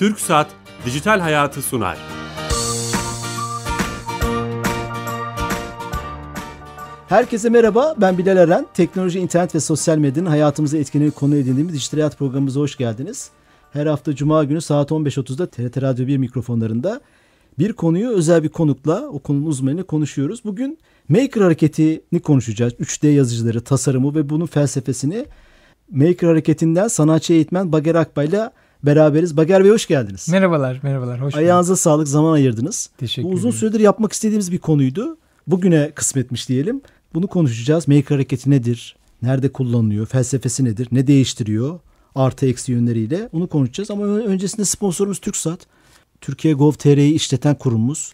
Türk Saat Dijital Hayatı sunar. Herkese merhaba, ben Bilal Eren. Teknoloji, internet ve sosyal medyanın hayatımızı etkileyen konu edindiğimiz Dijital Hayat programımıza hoş geldiniz. Her hafta Cuma günü saat 15.30'da TRT Radyo 1 mikrofonlarında bir konuyu özel bir konukla, o konunun uzmanıyla konuşuyoruz. Bugün Maker hareketini konuşacağız. 3D yazıcıları, tasarımı ve bunun felsefesini Maker hareketinden sanatçı eğitmen Bager Akbay'la beraberiz. Bager Bey hoş geldiniz. Merhabalar, merhabalar. Hoş Ayağınıza bulduk. sağlık, zaman ayırdınız. Teşekkür Bu uzun süredir yapmak istediğimiz bir konuydu. Bugüne kısmetmiş diyelim. Bunu konuşacağız. Maker hareketi nedir? Nerede kullanılıyor? Felsefesi nedir? Ne değiştiriyor? Artı eksi yönleriyle. Bunu konuşacağız. Ama öncesinde sponsorumuz TürkSat. Türkiye Gov.tr'yi işleten kurumumuz.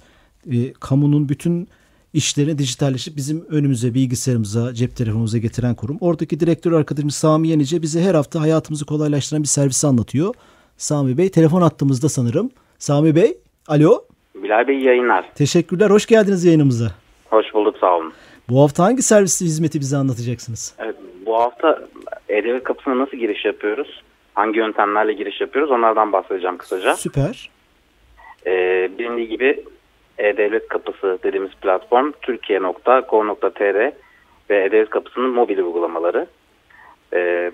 E, kamunun bütün işlerini dijitalleşip bizim önümüze, bilgisayarımıza, cep telefonumuza getiren kurum. Oradaki direktör arkadaşımız Sami Yenice bize her hafta hayatımızı kolaylaştıran bir servisi anlatıyor. Sami Bey telefon attığımızda sanırım. Sami Bey, alo. Bilal Bey yayınlar. Teşekkürler, hoş geldiniz yayınımıza. Hoş bulduk, sağ olun. Bu hafta hangi servisi hizmeti bize anlatacaksınız? Evet, bu hafta E-Devlet kapısına nasıl giriş yapıyoruz? Hangi yöntemlerle giriş yapıyoruz? Onlardan bahsedeceğim kısaca. Süper. Ee, bilindiği gibi E-Devlet Kapısı dediğimiz platform Türkiye.gov.tr ve E-Devlet Kapısı'nın mobil uygulamaları. Ee,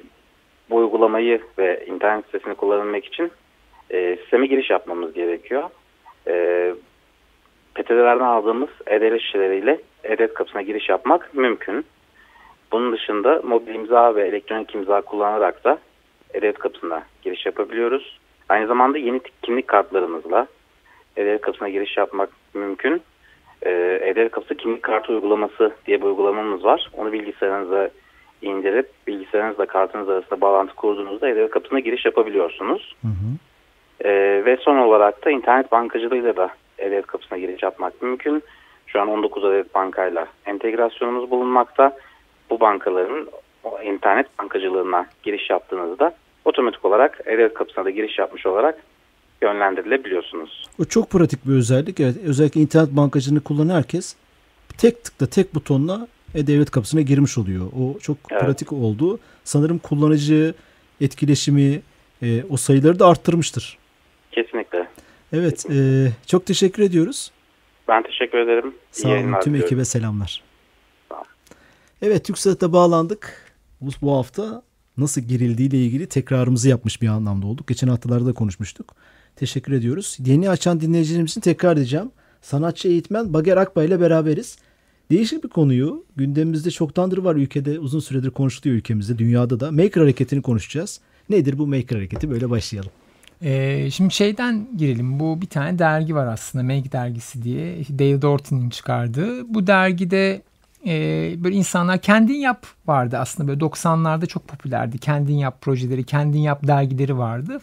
bu uygulamayı ve internet sitesini kullanabilmek için e, sisteme giriş yapmamız gerekiyor. E, PTT'lerden aldığımız E-Devlet şişeleriyle E-Devlet Kapısı'na giriş yapmak mümkün. Bunun dışında mobil imza ve elektronik imza kullanarak da E-Devlet Kapısı'na giriş yapabiliyoruz. Aynı zamanda yeni kimlik kartlarımızla E-Devlet Kapısı'na giriş yapmak mümkün. E-Devlet Kapısı kimlik kartı uygulaması diye bir uygulamamız var. Onu bilgisayarınıza indirip bilgisayarınızla kartınız arasında bağlantı kurduğunuzda E-Devlet Kapısı'na giriş yapabiliyorsunuz. Hı hı. E, ve son olarak da internet bankacılığıyla da E-Devlet Kapısı'na giriş yapmak mümkün. Şu an 19 adet bankayla entegrasyonumuz bulunmakta. Bu bankaların internet bankacılığına giriş yaptığınızda otomatik olarak E-Devlet Kapısı'na da giriş yapmış olarak yönlendirilebiliyorsunuz. O çok pratik bir özellik. Evet, özellikle internet bankacılığını kullanan herkes tek tıkla tek butonla e-devlet kapısına girmiş oluyor. O çok evet. pratik oldu. Sanırım kullanıcı etkileşimi e, o sayıları da arttırmıştır. Kesinlikle. Evet. Kesinlikle. E, çok teşekkür ediyoruz. Ben teşekkür ederim. Sağ olun. Tüm ekibe selamlar. Sağ Evet TürkSat'a bağlandık. Bu, bu hafta nasıl girildiğiyle ilgili tekrarımızı yapmış bir anlamda olduk. Geçen haftalarda da konuşmuştuk. Teşekkür ediyoruz. Yeni açan dinleyicilerimizin tekrar edeceğim. Sanatçı eğitmen Bager Akbay ile beraberiz. Değişik bir konuyu gündemimizde çoktandır var ülkede uzun süredir konuşuluyor ülkemizde dünyada da. Maker hareketini konuşacağız. Nedir bu Maker hareketi? Böyle başlayalım. Ee, şimdi şeyden girelim. Bu bir tane dergi var aslında Make dergisi diye. Dale Dorton'un çıkardığı. Bu dergide e, böyle insanlar kendin yap vardı aslında. Böyle 90'larda çok popülerdi. Kendin yap projeleri, kendin yap dergileri vardı.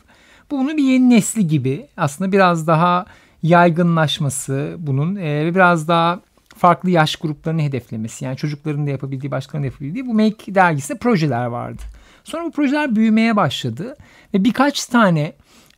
Bu bunun bir yeni nesli gibi. Aslında biraz daha yaygınlaşması bunun e, ve biraz daha farklı yaş gruplarını hedeflemesi. Yani çocukların da yapabildiği, başkalarının da yapabildiği bu Make dergisinde projeler vardı. Sonra bu projeler büyümeye başladı ve birkaç tane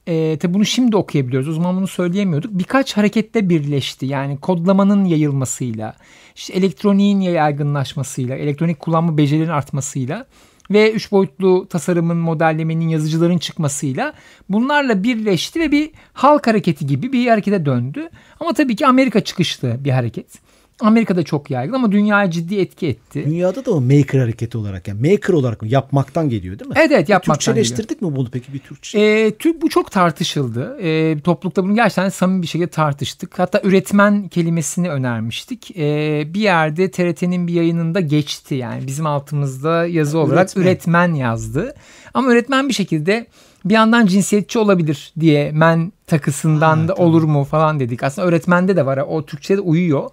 e, tabi bunu şimdi okuyabiliyoruz. O zaman bunu söyleyemiyorduk. Birkaç harekette birleşti. Yani kodlamanın yayılmasıyla, işte elektroniğin yaygınlaşmasıyla, elektronik kullanma becerilerinin artmasıyla ve üç boyutlu tasarımın, modellemenin, yazıcıların çıkmasıyla bunlarla birleşti ve bir halk hareketi gibi bir harekete döndü. Ama tabii ki Amerika çıkışlı bir hareket. Amerika'da çok yaygın ama dünyaya ciddi etki etti. Dünyada da o maker hareketi olarak yani maker olarak yapmaktan geliyor değil mi? Evet evet yapmaktan Türkçeleştirdik geliyor. mi bunu peki bir Türkçe? Ee, Türk bu çok tartışıldı. Ee, toplulukta bunu gerçekten samimi bir şekilde tartıştık. Hatta üretmen kelimesini önermiştik. Ee, bir yerde TRT'nin bir yayınında geçti yani bizim altımızda yazı olarak üretmen, üretmen yazdı. Ama öğretmen bir şekilde bir yandan cinsiyetçi olabilir diye men takısından ha, da tamam. olur mu falan dedik. Aslında öğretmende de var. O Türkçe'de uyuyor.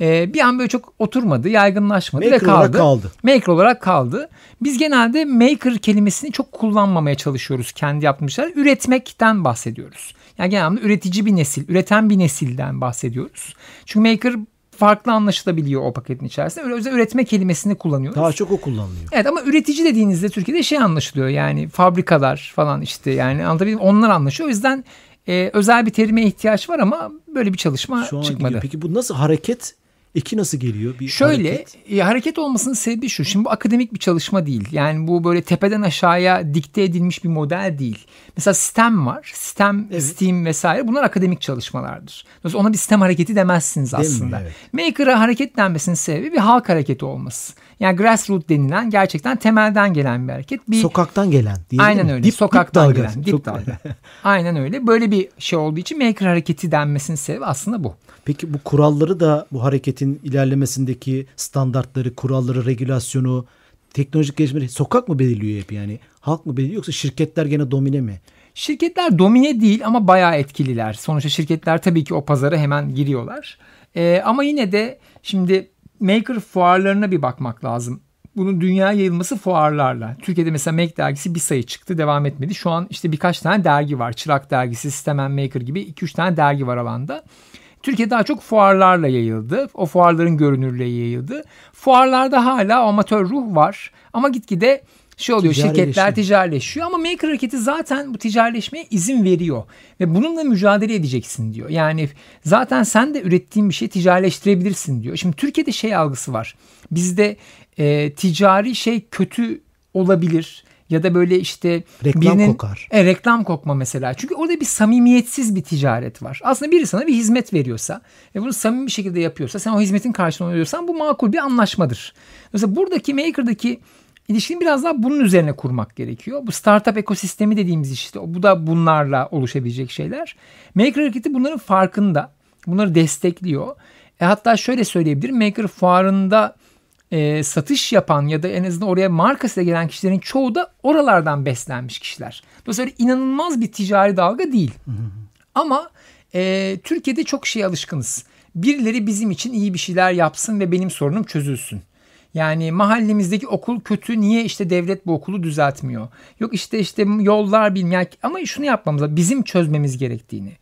Ee, bir an böyle çok oturmadı, yaygınlaşmadı maker ve kaldı. Olarak kaldı. Maker olarak kaldı. Biz genelde maker kelimesini çok kullanmamaya çalışıyoruz kendi yapmışlar. Üretmekten bahsediyoruz. Yani genelde üretici bir nesil, üreten bir nesilden bahsediyoruz. Çünkü maker farklı anlaşılabiliyor o paketin içerisinde. Öyle özel üretme kelimesini kullanıyoruz. Daha çok o kullanılıyor. Evet ama üretici dediğinizde Türkiye'de şey anlaşılıyor. Yani fabrikalar falan işte yani anlatabildim onlar anlaşıyor. O yüzden e, özel bir terime ihtiyaç var ama böyle bir çalışma Şu an çıkmadı. Gidiyor. Peki bu nasıl hareket Eki nasıl geliyor? Bir Şöyle hareket. hareket. hareket olmasının sebebi şu. Şimdi bu akademik bir çalışma değil. Yani bu böyle tepeden aşağıya dikte edilmiş bir model değil. Mesela STEM var. STEM, Evet. STEAM vesaire bunlar akademik çalışmalardır. Dolayısıyla ona bir STEM hareketi demezsiniz aslında. evet. Maker'a hareket denmesinin sebebi bir halk hareketi olması. Yani grassroot denilen gerçekten temelden gelen bir hareket. Bir Sokaktan gelen. diyelim Aynen mi? öyle. Dip- Sokaktan dip dalga. gelen. Dip Çok- dalga. Aynen öyle. Böyle bir şey olduğu için maker hareketi denmesinin sebebi aslında bu. Peki bu kuralları da bu hareketin ilerlemesindeki standartları, kuralları, regülasyonu, teknolojik gelişmeleri sokak mı belirliyor hep yani? Halk mı belirliyor yoksa şirketler gene domine mi? Şirketler domine değil ama bayağı etkililer. Sonuçta şirketler tabii ki o pazara hemen giriyorlar. Ee, ama yine de şimdi maker fuarlarına bir bakmak lazım. Bunun dünya yayılması fuarlarla. Türkiye'de mesela Make dergisi bir sayı çıktı devam etmedi. Şu an işte birkaç tane dergi var. Çırak dergisi, System and Maker gibi 2-3 tane dergi var alanda. Türkiye daha çok fuarlarla yayıldı. O fuarların görünürlüğü yayıldı. Fuarlarda hala amatör ruh var. Ama gitgide şey oluyor şirketler ticarileşiyor ama maker hareketi zaten bu ticarileşmeye izin veriyor ve bununla mücadele edeceksin diyor. Yani zaten sen de ürettiğin bir şeyi ticarileştirebilirsin diyor. Şimdi Türkiye'de şey algısı var. Bizde e, ticari şey kötü olabilir ya da böyle işte Reklam kokar. E, reklam kokma mesela. Çünkü orada bir samimiyetsiz bir ticaret var. Aslında biri sana bir hizmet veriyorsa ve bunu samimi bir şekilde yapıyorsa sen o hizmetin karşılığını ödüyorsan bu makul bir anlaşmadır. Mesela buradaki Maker'daki ilişkini biraz daha bunun üzerine kurmak gerekiyor. Bu startup ekosistemi dediğimiz işte bu da bunlarla oluşabilecek şeyler. Maker hareketi bunların farkında. Bunları destekliyor. E hatta şöyle söyleyebilirim. Maker fuarında e, satış yapan ya da en azından oraya markasıyla gelen kişilerin çoğu da oralardan beslenmiş kişiler. Dolayısıyla inanılmaz bir ticari dalga değil. Ama e, Türkiye'de çok şeye alışkınız. Birileri bizim için iyi bir şeyler yapsın ve benim sorunum çözülsün. Yani mahallemizdeki okul kötü niye işte devlet bu okulu düzeltmiyor? Yok işte işte yollar bilmem ama şunu yapmamız lazım. Bizim çözmemiz gerektiğini.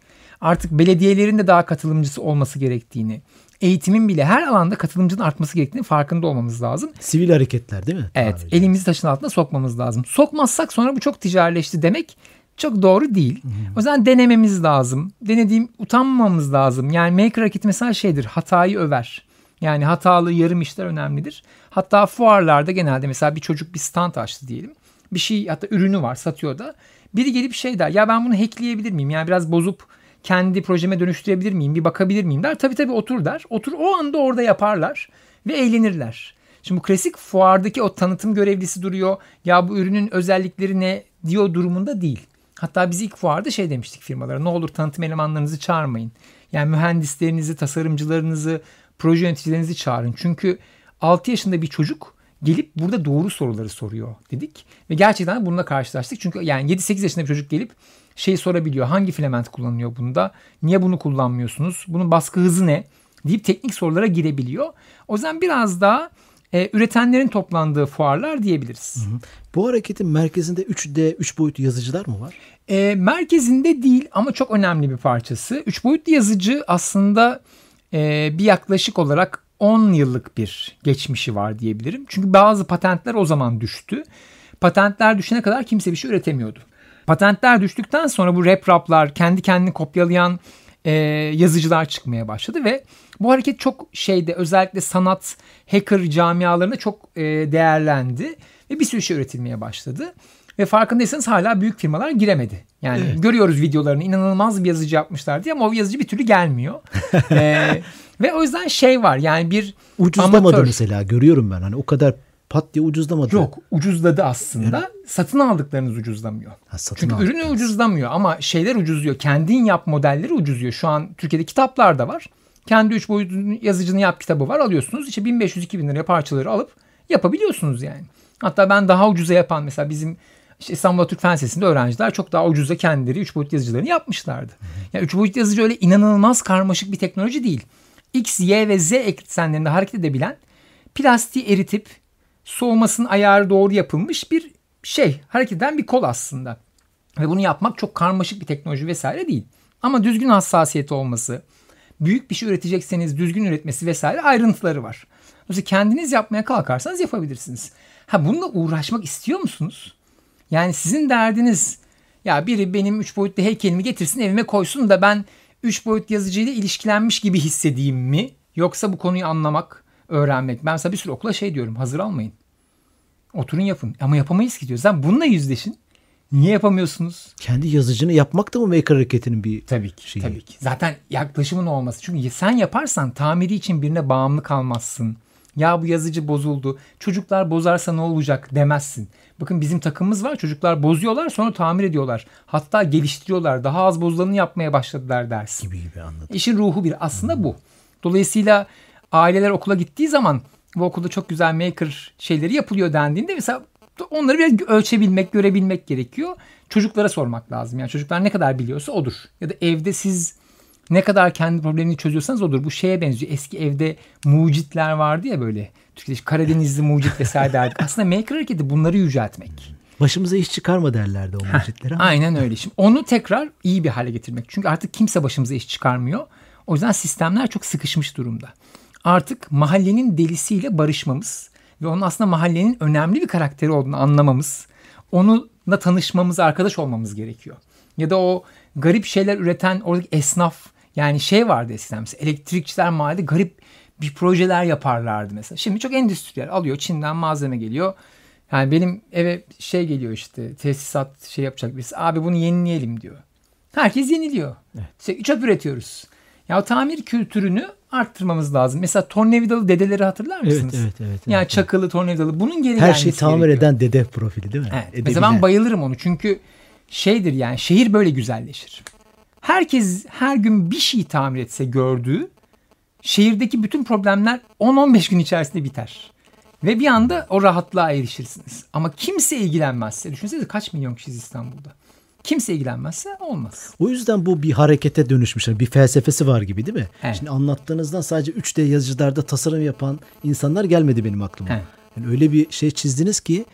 Artık belediyelerin de daha katılımcısı olması gerektiğini. Eğitimin bile her alanda katılımcının artması gerektiğini farkında olmamız lazım. Sivil hareketler değil mi? Evet Tabiri elimizi taşın altına sokmamız lazım. Sokmazsak sonra bu çok ticarileşti demek çok doğru değil. O yüzden denememiz lazım. Denediğim utanmamamız lazım. Yani maker hareketi mesela şeydir hatayı över. Yani hatalı yarım işler önemlidir. Hatta fuarlarda genelde mesela bir çocuk bir stand açtı diyelim. Bir şey hatta ürünü var satıyor da. Biri gelip şey der ya ben bunu hackleyebilir miyim? Yani biraz bozup kendi projeme dönüştürebilir miyim? Bir bakabilir miyim der. Tabii tabii otur der. Otur o anda orada yaparlar ve eğlenirler. Şimdi bu klasik fuardaki o tanıtım görevlisi duruyor. Ya bu ürünün özellikleri ne diyor durumunda değil. Hatta biz ilk fuarda şey demiştik firmalara ne olur tanıtım elemanlarınızı çağırmayın. Yani mühendislerinizi, tasarımcılarınızı, proje yöneticilerinizi çağırın. Çünkü 6 yaşında bir çocuk gelip burada doğru soruları soruyor dedik. Ve gerçekten bununla karşılaştık. Çünkü yani 7-8 yaşında bir çocuk gelip şey sorabiliyor. Hangi filament kullanılıyor bunda? Niye bunu kullanmıyorsunuz? Bunun baskı hızı ne? deyip teknik sorulara girebiliyor. O yüzden biraz daha e, üretenlerin toplandığı fuarlar diyebiliriz. Bu hareketin merkezinde 3D, 3 boyutlu yazıcılar mı var? E, merkezinde değil ama çok önemli bir parçası. Üç boyutlu yazıcı aslında e, bir yaklaşık olarak 10 yıllık bir geçmişi var diyebilirim. Çünkü bazı patentler o zaman düştü. Patentler düşene kadar kimse bir şey üretemiyordu. Patentler düştükten sonra bu rap raplar kendi kendini kopyalayan e, yazıcılar çıkmaya başladı ve bu hareket çok şeyde özellikle sanat hacker camialarında çok e, değerlendi ve bir sürü şey üretilmeye başladı. Ve farkındaysanız hala büyük firmalar giremedi. Yani Evet. görüyoruz videolarını inanılmaz bir yazıcı yapmışlar diye ama o yazıcı bir türlü gelmiyor. E, ve o yüzden şey var yani bir Ucuzlamadı amatör- mesela görüyorum ben. Hani o kadar pat diye ucuzlamadı. Yok ucuzladı aslında. Satın aldıklarınız ucuzlamıyor. Ha, satın Çünkü ürünü aldıklarınız. ucuzlamıyor ama şeyler ucuzluyor. Kendin yap modelleri ucuzluyor. Şu an Türkiye'de kitaplar da var. Kendi üç boyutlu yazıcını yap kitabı var alıyorsunuz. İşte 1500-2000 liraya parçaları alıp yapabiliyorsunuz yani. Hatta ben daha ucuza yapan mesela bizim işte İstanbul Türk Fen Lisesi'nde öğrenciler çok daha ucuza kendileri üç boyutlu yazıcılarını yapmışlardı. Yani üç boyutlu yazıcı öyle inanılmaz karmaşık bir teknoloji değil. X, Y ve Z eksenlerinde hareket edebilen plastiği eritip soğumasının ayarı doğru yapılmış bir şey. Hareket eden bir kol aslında. Ve bunu yapmak çok karmaşık bir teknoloji vesaire değil. Ama düzgün hassasiyeti olması, büyük bir şey üretecekseniz düzgün üretmesi vesaire ayrıntıları var. Dolayısıyla kendiniz yapmaya kalkarsanız yapabilirsiniz. Ha bununla uğraşmak istiyor musunuz? Yani sizin derdiniz ya biri benim 3 boyutlu heykelimi getirsin evime koysun da ben 3 boyutlu yazıcıyla ilişkilenmiş gibi hissedeyim mi? Yoksa bu konuyu anlamak, öğrenmek. Ben mesela bir sürü okula şey diyorum hazır almayın. Oturun yapın. Ama yapamayız ki diyor. Sen bununla yüzleşin. Niye yapamıyorsunuz? Kendi yazıcını yapmak da mı maker hareketinin bir Tabii ki. şeyi? Tabii ki. Zaten yaklaşımın olması. Çünkü sen yaparsan tamiri için birine bağımlı kalmazsın. Ya bu yazıcı bozuldu. Çocuklar bozarsa ne olacak demezsin. Bakın bizim takımımız var. Çocuklar bozuyorlar sonra tamir ediyorlar. Hatta geliştiriyorlar. Daha az bozulanı yapmaya başladılar dersin. gibi gibi anladım. İşin ruhu bir. Aslında bu. Dolayısıyla aileler okula gittiği zaman bu okulda çok güzel maker şeyleri yapılıyor dendiğinde mesela onları biraz ölçebilmek, görebilmek gerekiyor. Çocuklara sormak lazım. Yani çocuklar ne kadar biliyorsa odur. Ya da evde siz ne kadar kendi problemini çözüyorsanız odur. Bu şeye benziyor. Eski evde mucitler vardı ya böyle. Türkiye'de Karadenizli mucit vesaire derdik. Aslında maker hareketi bunları yüceltmek. Başımıza iş çıkarma derlerdi o mucitlere. Aynen öyle. Şimdi onu tekrar iyi bir hale getirmek. Çünkü artık kimse başımıza iş çıkarmıyor. O yüzden sistemler çok sıkışmış durumda. Artık mahallenin delisiyle barışmamız ve onun aslında mahallenin önemli bir karakteri olduğunu anlamamız, onunla tanışmamız, arkadaş olmamız gerekiyor. Ya da o garip şeyler üreten oradaki esnaf yani şey vardı eskiden mesela elektrikçiler mahallede garip bir projeler yaparlardı mesela. Şimdi çok endüstriyel alıyor Çin'den malzeme geliyor. Yani benim eve şey geliyor işte tesisat şey yapacak birisi. Abi bunu yenileyelim diyor. Herkes yeniliyor. İşte çöp üretiyoruz. Ya tamir kültürünü arttırmamız lazım. Mesela tornavidalı dedeleri hatırlar Evet, mısınız? evet, evet, Yani evet. çakılı tornavidalı bunun geri Her şeyi tamir gerekiyor. eden dede profili değil mi? Evet. Edebilen. Mesela ben bayılırım onu çünkü şeydir yani şehir böyle güzelleşir. Herkes her gün bir şey tamir etse gördüğü şehirdeki bütün problemler 10-15 gün içerisinde biter. Ve bir anda o rahatlığa erişirsiniz. Ama kimse ilgilenmezse, düşünsenize kaç milyon kişiyiz İstanbul'da. Kimse ilgilenmezse olmaz. O yüzden bu bir harekete dönüşmüş. Bir felsefesi var gibi değil mi? Evet. Şimdi anlattığınızdan sadece 3D yazıcılarda tasarım yapan insanlar gelmedi benim aklıma. Evet. Yani öyle bir şey çizdiniz ki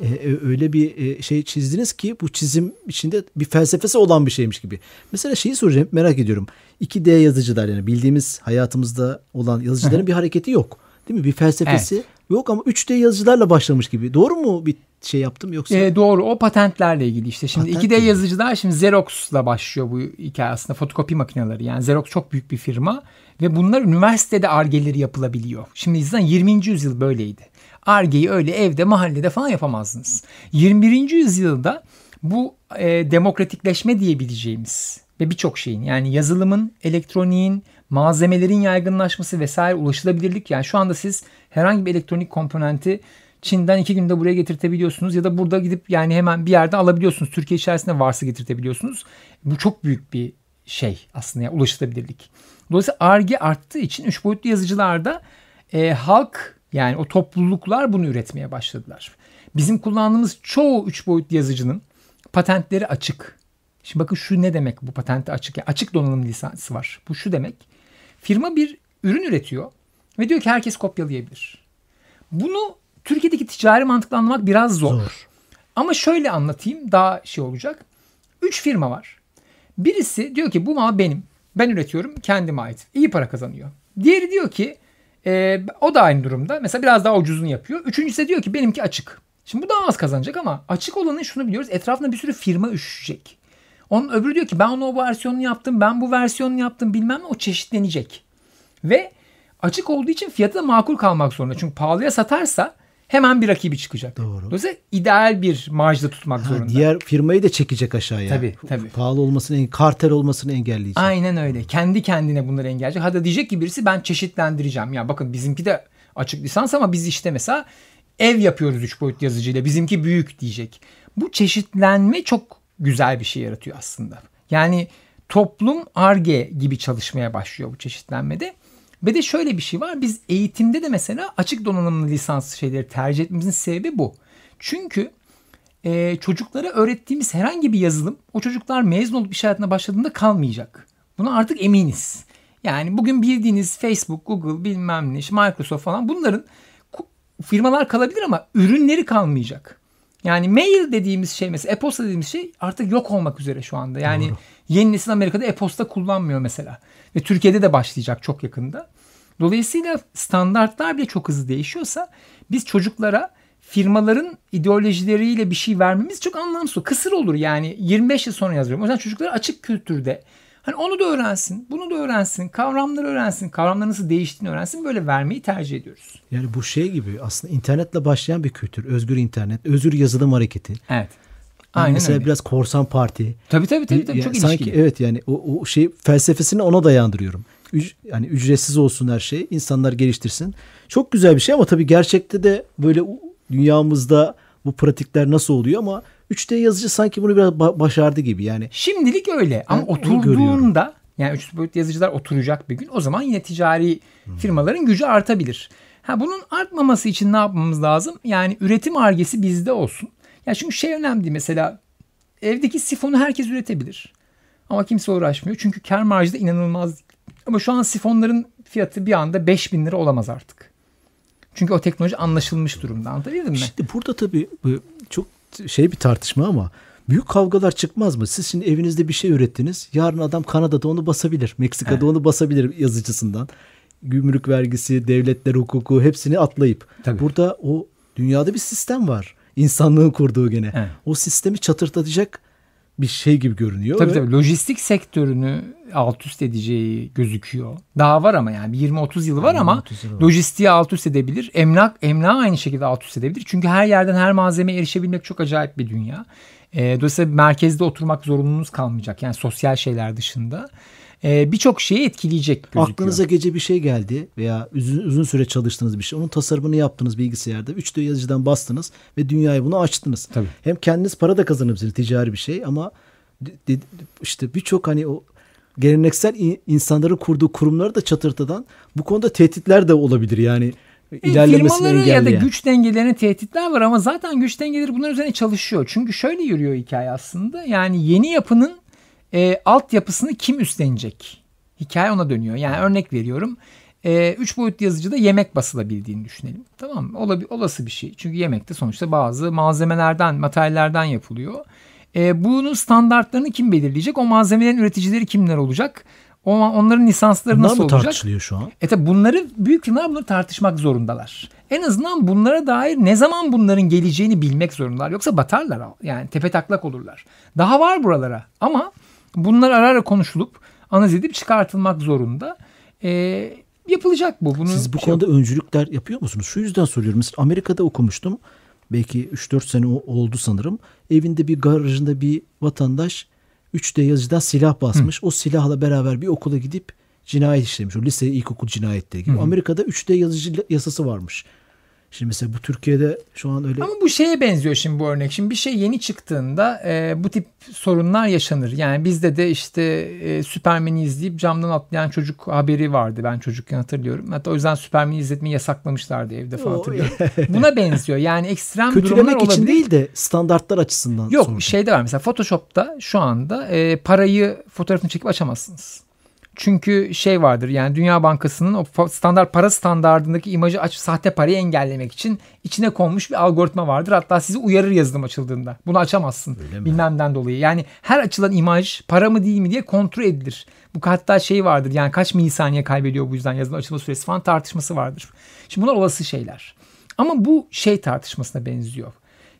e, e, öyle bir e, şey çizdiniz ki bu çizim içinde bir felsefesi olan bir şeymiş gibi. Mesela şeyi soracağım merak ediyorum. 2D yazıcılar yani bildiğimiz hayatımızda olan yazıcıların bir hareketi yok. Değil mi? Bir felsefesi yok ama 3D yazıcılarla başlamış gibi. Doğru mu bir şey yaptım yoksa? Ee, doğru o patentlerle ilgili işte. Şimdi Patent 2D mi? yazıcılar şimdi Xerox'la başlıyor bu hikaye aslında fotokopi makineleri. Yani Xerox çok büyük bir firma ve bunlar üniversitede argeleri yapılabiliyor. Şimdi zaten 20. yüzyıl böyleydi. Argeyi öyle evde mahallede falan yapamazdınız. 21. yüzyılda bu e, demokratikleşme diyebileceğimiz ve birçok şeyin yani yazılımın, elektroniğin, malzemelerin yaygınlaşması vesaire ulaşılabilirlik. Yani şu anda siz herhangi bir elektronik komponenti Çin'den iki günde buraya getirtebiliyorsunuz ya da burada gidip yani hemen bir yerden alabiliyorsunuz. Türkiye içerisinde varsa getirtebiliyorsunuz. Bu çok büyük bir şey aslında yani ulaşılabilirlik. Dolayısıyla ARGE arttığı için üç boyutlu yazıcılarda e, halk yani o topluluklar bunu üretmeye başladılar. Bizim kullandığımız çoğu üç boyutlu yazıcının patentleri açık. Şimdi bakın şu ne demek bu patenti açık? Yani açık donanım lisansı var. Bu şu demek. Firma bir ürün üretiyor ve diyor ki herkes kopyalayabilir. Bunu Türkiye'deki ticari mantıkla anlamak biraz zor. Zor. Ama şöyle anlatayım daha şey olacak. Üç firma var. Birisi diyor ki bu mal benim. Ben üretiyorum kendime ait. İyi para kazanıyor. Diğeri diyor ki e, o da aynı durumda. Mesela biraz daha ucuzunu yapıyor. Üçüncüsü de diyor ki benimki açık. Şimdi bu daha az kazanacak ama açık olanın şunu biliyoruz. Etrafında bir sürü firma üşüşecek. Onun öbürü diyor ki ben onu o versiyonunu yaptım. Ben bu versiyonunu yaptım bilmem ne o çeşitlenecek. Ve açık olduğu için fiyatı da makul kalmak zorunda. Çünkü pahalıya satarsa hemen bir rakibi çıkacak. Doğru. Dolayısıyla ideal bir marjda tutmak Ha, zorunda. diğer firmayı da çekecek aşağıya. Tabii, tabii. Pahalı olmasını, kartel olmasını engelleyecek. Aynen öyle. Kendi kendine bunları engelleyecek. Hatta diyecek ki birisi ben çeşitlendireceğim. Ya bakın bizimki de açık lisans ama biz işte mesela ev yapıyoruz 3 boyut yazıcıyla. Bizimki büyük diyecek. Bu çeşitlenme çok güzel bir şey yaratıyor aslında. Yani toplum arge gibi çalışmaya başlıyor bu çeşitlenmede. Ve de şöyle bir şey var. Biz eğitimde de mesela açık donanımlı lisans şeyleri tercih etmemizin sebebi bu. Çünkü e, çocuklara öğrettiğimiz herhangi bir yazılım o çocuklar mezun olup iş hayatına başladığında kalmayacak. Buna artık eminiz. Yani bugün bildiğiniz Facebook, Google, bilmem ne, Microsoft falan bunların firmalar kalabilir ama ürünleri kalmayacak. Yani mail dediğimiz şey mesela e-posta dediğimiz şey artık yok olmak üzere şu anda. Yani yeni nesil Amerika'da e-posta kullanmıyor mesela. Ve Türkiye'de de başlayacak çok yakında. Dolayısıyla standartlar bile çok hızlı değişiyorsa biz çocuklara firmaların ideolojileriyle bir şey vermemiz çok anlamsız. Kısır olur yani 25 yıl sonra yazıyorum. O yüzden çocuklara açık kültürde Hani onu da öğrensin, bunu da öğrensin, kavramları öğrensin, kavramların nasıl değiştiğini öğrensin. Böyle vermeyi tercih ediyoruz. Yani bu şey gibi aslında internetle başlayan bir kültür. Özgür internet, özgür yazılım hareketi. Evet. Yani Aynen mesela öyle. biraz korsan parti. Tabii tabii tabii, tabii. Yani çok sanki ilişkili. evet yani o, o şey felsefesini ona dayandırıyorum. Üc- yani ücretsiz olsun her şey. insanlar geliştirsin. Çok güzel bir şey ama tabii gerçekte de böyle dünyamızda bu pratikler nasıl oluyor ama 3D yazıcı sanki bunu biraz ba- başardı gibi. Yani Şimdilik öyle ama Ben oturduğunda yani üç boyutlu yazıcılar oturacak bir gün o zaman yine ticari firmaların gücü artabilir. Ha bunun artmaması için ne yapmamız lazım? Yani üretim argesi bizde olsun. Ya çünkü şey önemli mesela evdeki sifonu herkes üretebilir. Ama kimse uğraşmıyor çünkü kar marjı da inanılmaz. Ama şu an sifonların fiyatı bir anda 5000 lira olamaz artık. Çünkü o teknoloji anlaşılmış durumda anlatabildim mi? Şimdi burada tabii şey bir tartışma ama büyük kavgalar çıkmaz mı? Siz şimdi evinizde bir şey ürettiniz. Yarın adam Kanada'da onu basabilir. Meksika'da Evet. onu basabilir yazıcısından. Gümrük vergisi, devletler hukuku hepsini atlayıp. Tabii. Burada o dünyada bir sistem var. İnsanlığın kurduğu gene. Evet. O sistemi çatırtatacak bir şey gibi görünüyor. Tabii ve tabii lojistik sektörünü alt üst edeceği gözüküyor. Daha var ama yani bir 20-30 yılı var ama 20-30 yılı var. lojistiği alt üst edebilir. Emlak emlak aynı şekilde alt üst edebilir. Çünkü her yerden her malzemeye erişebilmek çok acayip bir dünya. E, dolayısıyla merkezde oturmak zorunluluğunuz kalmayacak. Yani sosyal şeyler dışında. E, Birçok şeyi etkileyecek gözüküyor. Aklınıza gece bir şey geldi veya uzun, uzun süre çalıştığınız bir şey. Onun tasarımını yaptınız bilgisayarda. 3D yazıcıdan bastınız ve dünyaya bunu açtınız. Tabii. Hem kendiniz para da kazanırsınız ticari bir şey ama işte birçok hani o geleneksel insanların kurduğu kurumları da çatırtadan bu konuda tehditler de olabilir yani E, ilerlemesini Firmaları ya da engelleyen. güç dengelerine tehditler var ama zaten güç dengeleri bunların üzerine çalışıyor. Çünkü şöyle yürüyor hikaye aslında. Yani yeni yapının e, altyapısını kim üstlenecek? Hikaye ona dönüyor. Yani örnek veriyorum. E, üç boyutlu yazıcıda yemek basılabildiğini düşünelim. Tamam mı? Olabi- olası bir şey. Çünkü yemekte sonuçta bazı malzemelerden, materyallerden yapılıyor. E, bunun standartlarını kim belirleyecek? O malzemelerin üreticileri kimler olacak? O, onların lisansları Bunlar nasıl olacak? tartışılıyor şu an? E tabi bunları büyük firmalar bunları tartışmak zorundalar. En azından bunlara dair ne zaman bunların geleceğini bilmek zorundalar. Yoksa batarlar yani tepe taklak olurlar. Daha var buralara ama bunlar ara ara konuşulup analiz edip çıkartılmak zorunda. E, yapılacak bu. Bunu Siz bu şey- konuda öncülükler yapıyor musunuz? Şu yüzden soruyorum. Mesela Amerika'da okumuştum. Belki 3-4 sene oldu sanırım. Evinde bir garajında bir vatandaş 3D yazıcıdan silah basmış. O silahla beraber bir okula gidip cinayet işlemiş. O lise, ilkokul cinayetleri gibi. Amerika'da 3D yazıcı yasası varmış. Şimdi mesela bu Türkiye'de şu an öyle Ama bu şeye benziyor şimdi bu örnek. Şimdi bir şey yeni çıktığında e, bu tip sorunlar yaşanır. Yani bizde de işte e, Süpermen'i izleyip camdan atlayan çocuk haberi vardı. Ben çocukken hatırlıyorum. Hatta o yüzden Süpermen'i izletmeyi yasaklamışlardı evde falan hatırlıyorum. Buna benziyor. Yani ekstrem durumlar kötülemek olabilir. için değil de standartlar açısından. Yok sordum. şeyde var mesela Photoshop'ta şu anda e, parayı fotoğrafını çekip açamazsınız. Çünkü şey vardır yani Dünya Bankası'nın o standart para standardındaki imajı aç sahte parayı engellemek için içine konmuş bir algoritma vardır. Hatta sizi uyarır yazılım açıldığında. Bunu açamazsın mi? bilmemden dolayı. Yani her açılan imaj para mı değil mi diye kontrol edilir. Bu hatta şey vardır yani kaç milisaniye kaybediyor bu yüzden yazılım açılma süresi falan tartışması vardır. Şimdi bunlar olası şeyler. Ama bu şey tartışmasına benziyor.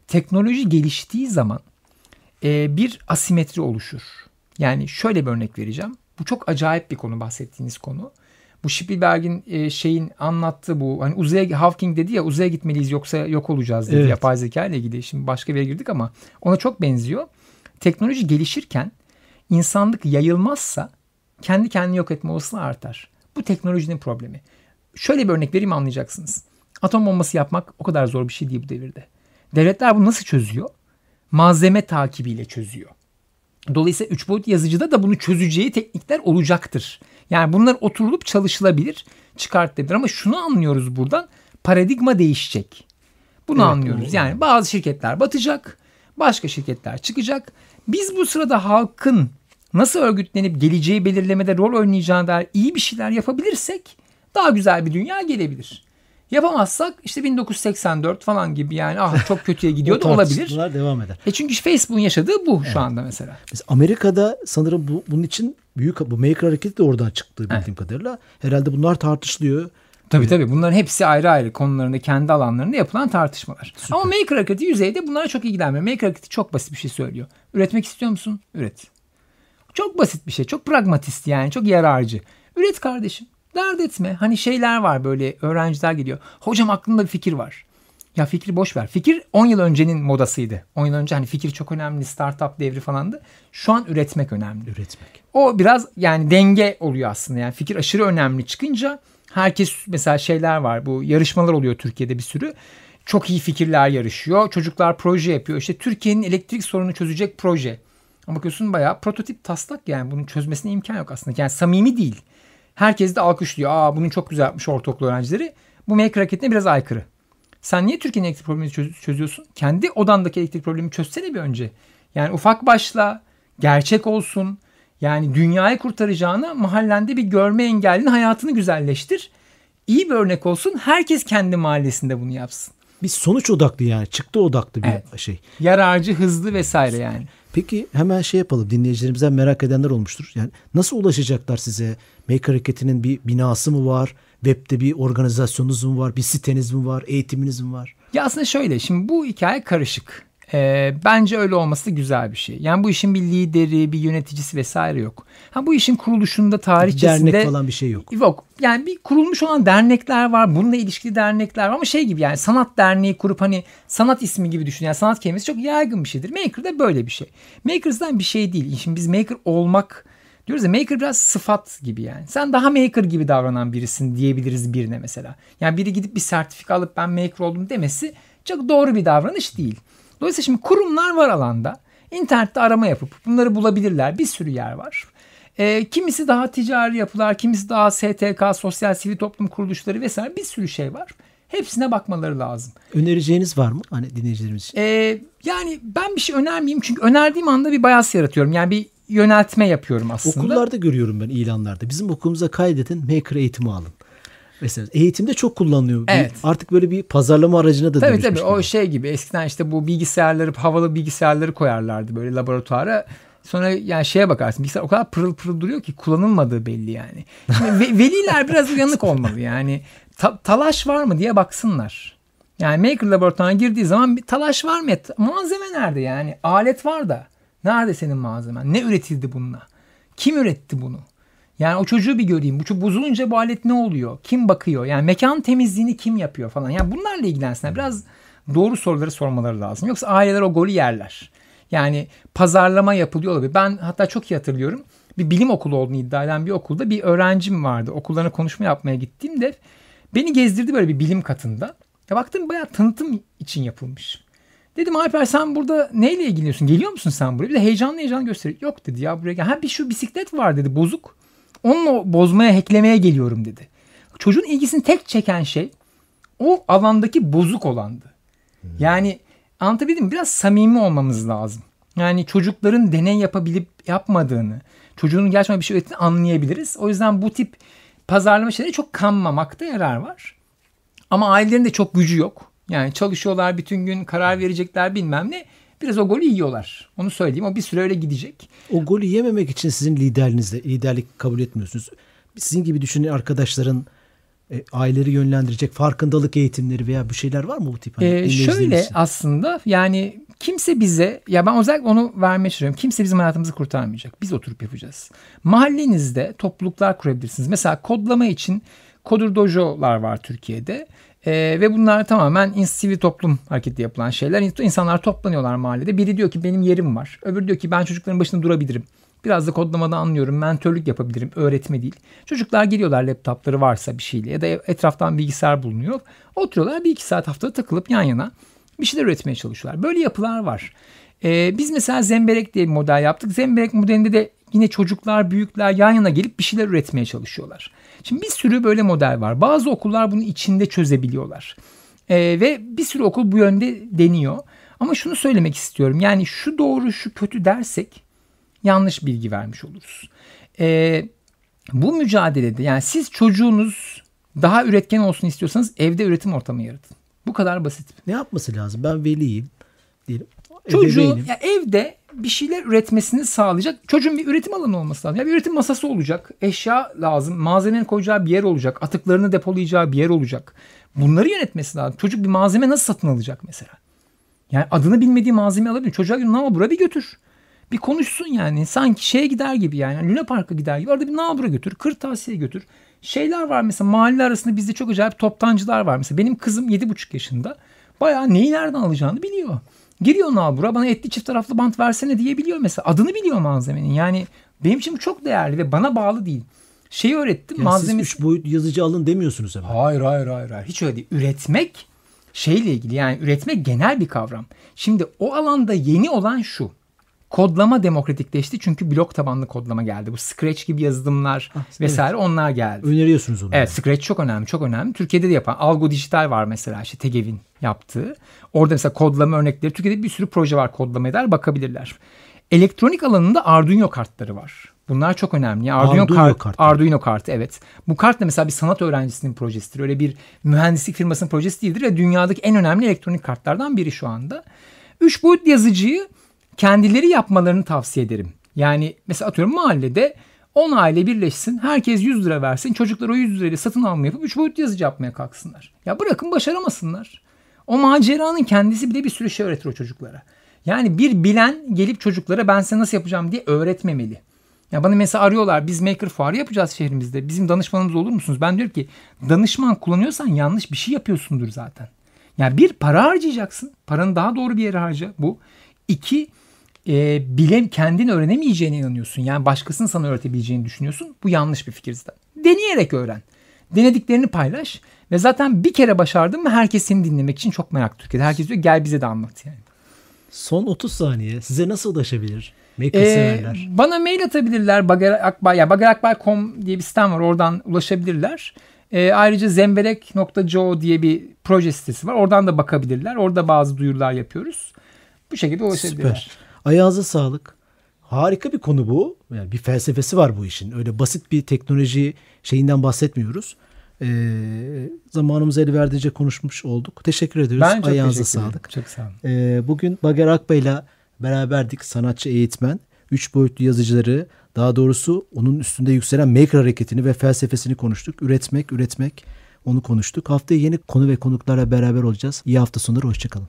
Teknoloji geliştiği zaman e, bir asimetri oluşur. Yani şöyle bir örnek vereceğim. Bu çok acayip bir konu bahsettiğiniz konu. Bu Spielberg'in e, şeyin anlattığı bu hani uzaya Hawking dedi ya uzaya gitmeliyiz yoksa yok olacağız dedi Evet. yapay zeka ile ilgili. Şimdi başka bir yere girdik ama ona çok benziyor. Teknoloji gelişirken insanlık yayılmazsa kendi kendini yok etme olasılığı artar. Bu teknolojinin problemi. Şöyle bir örnek vereyim anlayacaksınız. Atom bombası yapmak o kadar zor bir şey değil bu devirde. Devletler bunu nasıl çözüyor? Malzeme takibiyle çözüyor. Dolayısıyla 3 boyut yazıcıda da bunu çözeceği teknikler olacaktır. Yani bunlar oturulup çalışılabilir, çıkartılabilir. Ama şunu anlıyoruz buradan. Paradigma değişecek. Bunu Evet, anlıyoruz. o- Yani bazı şirketler batacak, başka şirketler çıkacak. Biz bu sırada halkın nasıl örgütlenip geleceği belirlemede rol oynayacağına dair iyi bir şeyler yapabilirsek daha güzel bir dünya gelebilir. Yapamazsak işte 1984 falan gibi yani ah çok kötüye gidiyor da olabilir. devam eder. E çünkü Facebook'un yaşadığı bu şu anda mesela. Mesela Amerika'da sanırım bu, bunun için büyük bu maker hareketi de oradan çıktı bildiğim Evet. kadarıyla. Herhalde bunlar tartışılıyor. Tabii tabii bunların hepsi ayrı ayrı konularında kendi alanlarında yapılan tartışmalar. Ama maker hareketi yüzeyde bunlara çok ilgilenmiyor. Maker hareketi çok basit bir şey söylüyor. Üretmek istiyor musun? Üret. Çok basit bir şey. Çok pragmatist yani. Çok yararcı. Üret kardeşim. Dert etme. Hani şeyler var böyle öğrenciler geliyor. Hocam aklımda bir fikir var. Ya fikri boş ver. Fikir 10 yıl öncenin modasıydı. 10 yıl önce hani fikir çok önemli, startup devri falandı. Şu an üretmek önemli. Üretmek. O biraz yani denge oluyor aslında. Yani fikir aşırı önemli çıkınca herkes mesela şeyler var. Bu yarışmalar oluyor Türkiye'de bir sürü. Çok iyi fikirler yarışıyor. Çocuklar proje yapıyor. İşte Türkiye'nin elektrik sorununu çözecek proje. Ama bakıyorsun bayağı prototip taslak yani bunun çözmesine imkan yok aslında. Yani samimi değil. Herkes de alkışlıyor. Aa bunun çok güzel yapmış ortaokul öğrencileri. Bu maker hareketine biraz aykırı. Sen niye Türkiye'nin elektrik problemini çöz- çözüyorsun? Kendi odandaki elektrik problemini çözsene bir önce. Yani ufak başla, gerçek olsun. Yani dünyayı kurtaracağına mahallende bir görme engellinin hayatını güzelleştir. İyi bir örnek olsun. Herkes kendi mahallesinde bunu yapsın. Bir sonuç odaklı yani çıktı odaklı bir Evet. şey. Yararcı, hızlı vesaire yani. Peki hemen şey yapalım dinleyicilerimizden merak edenler olmuştur. Yani nasıl ulaşacaklar size? Maker Hareketi'nin bir binası mı var? Web'de bir organizasyonunuz mu var? Bir siteniz mi var? Eğitiminiz mi var? Ya aslında şöyle şimdi bu hikaye karışık. Ee, bence öyle olması güzel bir şey. Yani bu işin bir lideri, bir yöneticisi vesaire yok. Ha bu işin kuruluşunda tarihçesinde Dernek falan bir şey yok. Yok. Yani bir kurulmuş olan dernekler var. Bununla ilişkili dernekler var ama şey gibi yani sanat derneği kurup hani sanat ismi gibi düşün. Yani sanat kelimesi çok yaygın bir şeydir. Maker de böyle bir şey. Makers'dan bir şey değil. Şimdi biz maker olmak diyoruz ya maker biraz sıfat gibi yani. Sen daha maker gibi davranan birisin diyebiliriz birine mesela. Yani biri gidip bir sertifika alıp ben maker oldum demesi çok doğru bir davranış değil. Dolayısıyla şimdi kurumlar var alanda. İnternette arama yapıp bunları bulabilirler. Bir sürü yer var. E, kimisi daha ticari yapılar, kimisi daha STK, sosyal sivil toplum kuruluşları vesaire bir sürü şey var. Hepsine bakmaları lazım. Önereceğiniz var mı? Hani dinleyicilerimiz için. E, yani ben bir şey önermeyeyim çünkü önerdiğim anda bir bayas yaratıyorum. Yani bir yöneltme yapıyorum aslında. Okullarda görüyorum ben ilanlarda. Bizim okulumuza kaydedin Maker eğitimi alın. Mesela eğitimde çok kullanılıyor. Bir- Evet. artık böyle bir pazarlama aracına da Tabii dönüşmüş tabii o gibi. şey gibi eskiden işte bu bilgisayarları havalı bilgisayarları koyarlardı böyle laboratuvara. Sonra yani şeye bakarsın bilgisayar o kadar pırıl pırıl duruyor ki kullanılmadığı belli yani. Şimdi ve- veliler biraz uyanık olmalı yani. Ta- talaş var mı diye baksınlar. Yani maker laboratuvarına girdiği zaman bir talaş var mı? Malzeme nerede yani? Alet var da. Nerede senin malzemen? Ne üretildi bununla? Kim üretti bunu? Yani o çocuğu bir göreyim. Bu çocuk bozulunca bu alet ne oluyor? Kim bakıyor? Yani mekan temizliğini kim yapıyor falan. Yani bunlarla ilgilensinler. Biraz doğru soruları sormaları lazım. Yoksa aileler o golü yerler. Yani pazarlama yapılıyor olabilir. Ben hatta çok iyi hatırlıyorum. Bir bilim okulu olduğunu iddia eden bir okulda bir öğrencim vardı. Okullarına konuşma yapmaya gittiğimde beni gezdirdi böyle bir bilim katında. Ya baktım bayağı tanıtım için yapılmış. Dedim Alper sen burada neyle ilgileniyorsun? Geliyor musun sen buraya? Bir de heyecanlı heyecanlı gösteriyor. Yok dedi ya buraya gel. Ha bir şu bisiklet var dedi bozuk. Onunla bozmaya, hacklemeye geliyorum dedi. Çocuğun ilgisini tek çeken şey o alandaki bozuk olandı. Yani anlatabildim mi? Biraz samimi olmamız lazım. Yani çocukların deney yapabilip yapmadığını, çocuğun gerçekten bir şey ürettiğini anlayabiliriz. O yüzden bu tip pazarlama şeyleri çok kanmamakta yarar var. Ama ailelerin de çok gücü yok. Yani çalışıyorlar bütün gün karar verecekler bilmem ne. Biraz o golü yiyorlar. Onu söyleyeyim. O bir süre öyle gidecek. O golü yememek için sizin liderliğinizde liderlik kabul etmiyorsunuz. Sizin gibi düşünen arkadaşların e, aileleri yönlendirecek farkındalık eğitimleri veya bir şeyler var mı bu tip? Hani Ee, şöyle için? aslında yani kimse bize ya ben özellikle onu vermeye çalışıyorum. Kimse bizim hayatımızı kurtarmayacak. Biz oturup yapacağız. Mahallenizde topluluklar kurabilirsiniz. Mesela kodlama için Kodur Dojo'lar var Türkiye'de. Ee, ve bunlar tamamen ins- sivil toplum hareketi yapılan şeyler. İns- İnsanlar toplanıyorlar mahallede. Biri diyor ki benim yerim var. Öbürü diyor ki ben çocukların başında durabilirim. Biraz da kodlamada anlıyorum. Mentörlük yapabilirim. Öğretme değil. Çocuklar geliyorlar laptopları varsa bir şeyle ya da etraftan bilgisayar bulunuyor. Oturuyorlar bir iki saat haftada takılıp yan yana bir şeyler üretmeye çalışıyorlar. Böyle yapılar var. Ee, biz mesela Zemberek diye bir model yaptık. Zemberek modelinde de yine çocuklar, büyükler yan yana gelip bir şeyler üretmeye çalışıyorlar. Şimdi bir sürü böyle model var. Bazı okullar bunu içinde çözebiliyorlar. Ee, ve bir sürü okul bu yönde deniyor. Ama şunu söylemek istiyorum. Yani şu doğru, şu kötü dersek yanlış bilgi vermiş oluruz. Ee, bu mücadelede yani siz çocuğunuz daha üretken olsun istiyorsanız evde üretim ortamı yaratın. Bu kadar basit. Ne yapması lazım? Ben veliyim diyelim. Çocuğu ya evde bir şeyler üretmesini sağlayacak çocuğun bir üretim alanı olması lazım. Ya bir üretim masası olacak, eşya lazım, malzemenin koyacağı bir yer olacak, atıklarını depolayacağı bir yer olacak. Bunları yönetmesi lazım. Çocuk bir malzeme nasıl satın alacak mesela? Yani adını bilmediği malzeme alabilir. Çocuğa diyor ama bura bir götür. Bir konuşsun yani. Sanki şeye gider gibi yani. Luna Park'a gider gibi. Orada bir nabura götür. Kırtasiye götür. Şeyler var mesela mahalle arasında bizde çok acayip toptancılar var. Mesela benim kızım 7,5 yaşında. Bayağı neyi nereden alacağını biliyor. Giriyor nabura bana etli çift taraflı bant versene diyebiliyor mesela. Adını biliyor malzemenin. Yani benim için bu çok değerli ve bana bağlı değil. Şeyi öğrettim Yani malzemesi. siz üç boyut yazıcı alın demiyorsunuz ama. Hayır hayır hayır hayır. Hiç öyle değil. Üretmek şeyle ilgili yani üretmek genel bir kavram. Şimdi o alanda yeni olan şu. Kodlama demokratikleşti çünkü blok tabanlı kodlama geldi. Bu Scratch gibi yazılımlar vesaire onlar geldi. Öneriyorsunuz onu. Evet Scratch çok önemli çok önemli. Türkiye'de de yapan Algo Dijital var mesela işte Tegev'in yaptığı. Orada mesela kodlama örnekleri. Türkiye'de bir sürü proje var kodlama eder bakabilirler. Elektronik alanında Arduino kartları var. Bunlar çok önemli. Arduino, Arduino kart, kartı. Arduino kartı evet. Bu kart da mesela bir sanat öğrencisinin projesidir. Öyle bir mühendislik firmasının projesi değildir ve dünyadaki en önemli elektronik kartlardan biri şu anda. Üç boyutlu yazıcıyı kendileri yapmalarını tavsiye ederim. Yani mesela atıyorum mahallede 10 aile birleşsin. Herkes 100 lira versin. Çocuklar o 100 lirayla satın alma yapıp 3 boyutlu yazıcı yapmaya kalksınlar. Ya bırakın başaramasınlar. O maceranın kendisi bir de bir sürü şey öğretir o çocuklara. Yani bir bilen gelip çocuklara ben size nasıl yapacağım diye öğretmemeli. Ya bana mesela arıyorlar biz maker fuarı yapacağız şehrimizde. Bizim danışmanımız olur musunuz? Ben diyorum ki danışman kullanıyorsan yanlış bir şey yapıyorsundur zaten. Yani bir para harcayacaksın. Paranı daha doğru bir yere harca. Bu. İki e, bilem kendin öğrenemeyeceğine inanıyorsun. Yani başkasının sana öğretebileceğini düşünüyorsun. Bu yanlış bir fikir zaten. Deneyerek öğren. Denediklerini paylaş. Ve zaten bir kere başardın mı herkes seni dinlemek için çok merak Türkiye'de. Herkes diyor gel bize de anlat yani. Son 30 saniye size nasıl ulaşabilir? Maker Ee, bana mail atabilirler. Bagar Akbay, bagarakbay.com diye bir sitem var. Oradan ulaşabilirler. Ee, ayrıca zemberek.co diye bir proje sitesi var. Oradan da bakabilirler. Orada bazı duyurular yapıyoruz. Bu şekilde ulaşabilirler. Süper. Ayağınıza sağlık. Harika bir konu bu. Yani bir felsefesi var bu işin. Öyle basit bir teknoloji şeyinden bahsetmiyoruz. Ee, zamanımız el verdiğince konuşmuş olduk. Teşekkür ediyoruz. Ben çok Ayağınıza teşekkür sağlık. Çok sağ olun. Ee, bugün Bager Akbay'la beraberdik. Sanatçı eğitmen. Üç boyutlu yazıcıları daha doğrusu onun üstünde yükselen maker hareketini ve felsefesini konuştuk. Üretmek, üretmek onu konuştuk. Haftaya yeni konu ve konuklarla beraber olacağız. İyi hafta sonları. Hoşçakalın.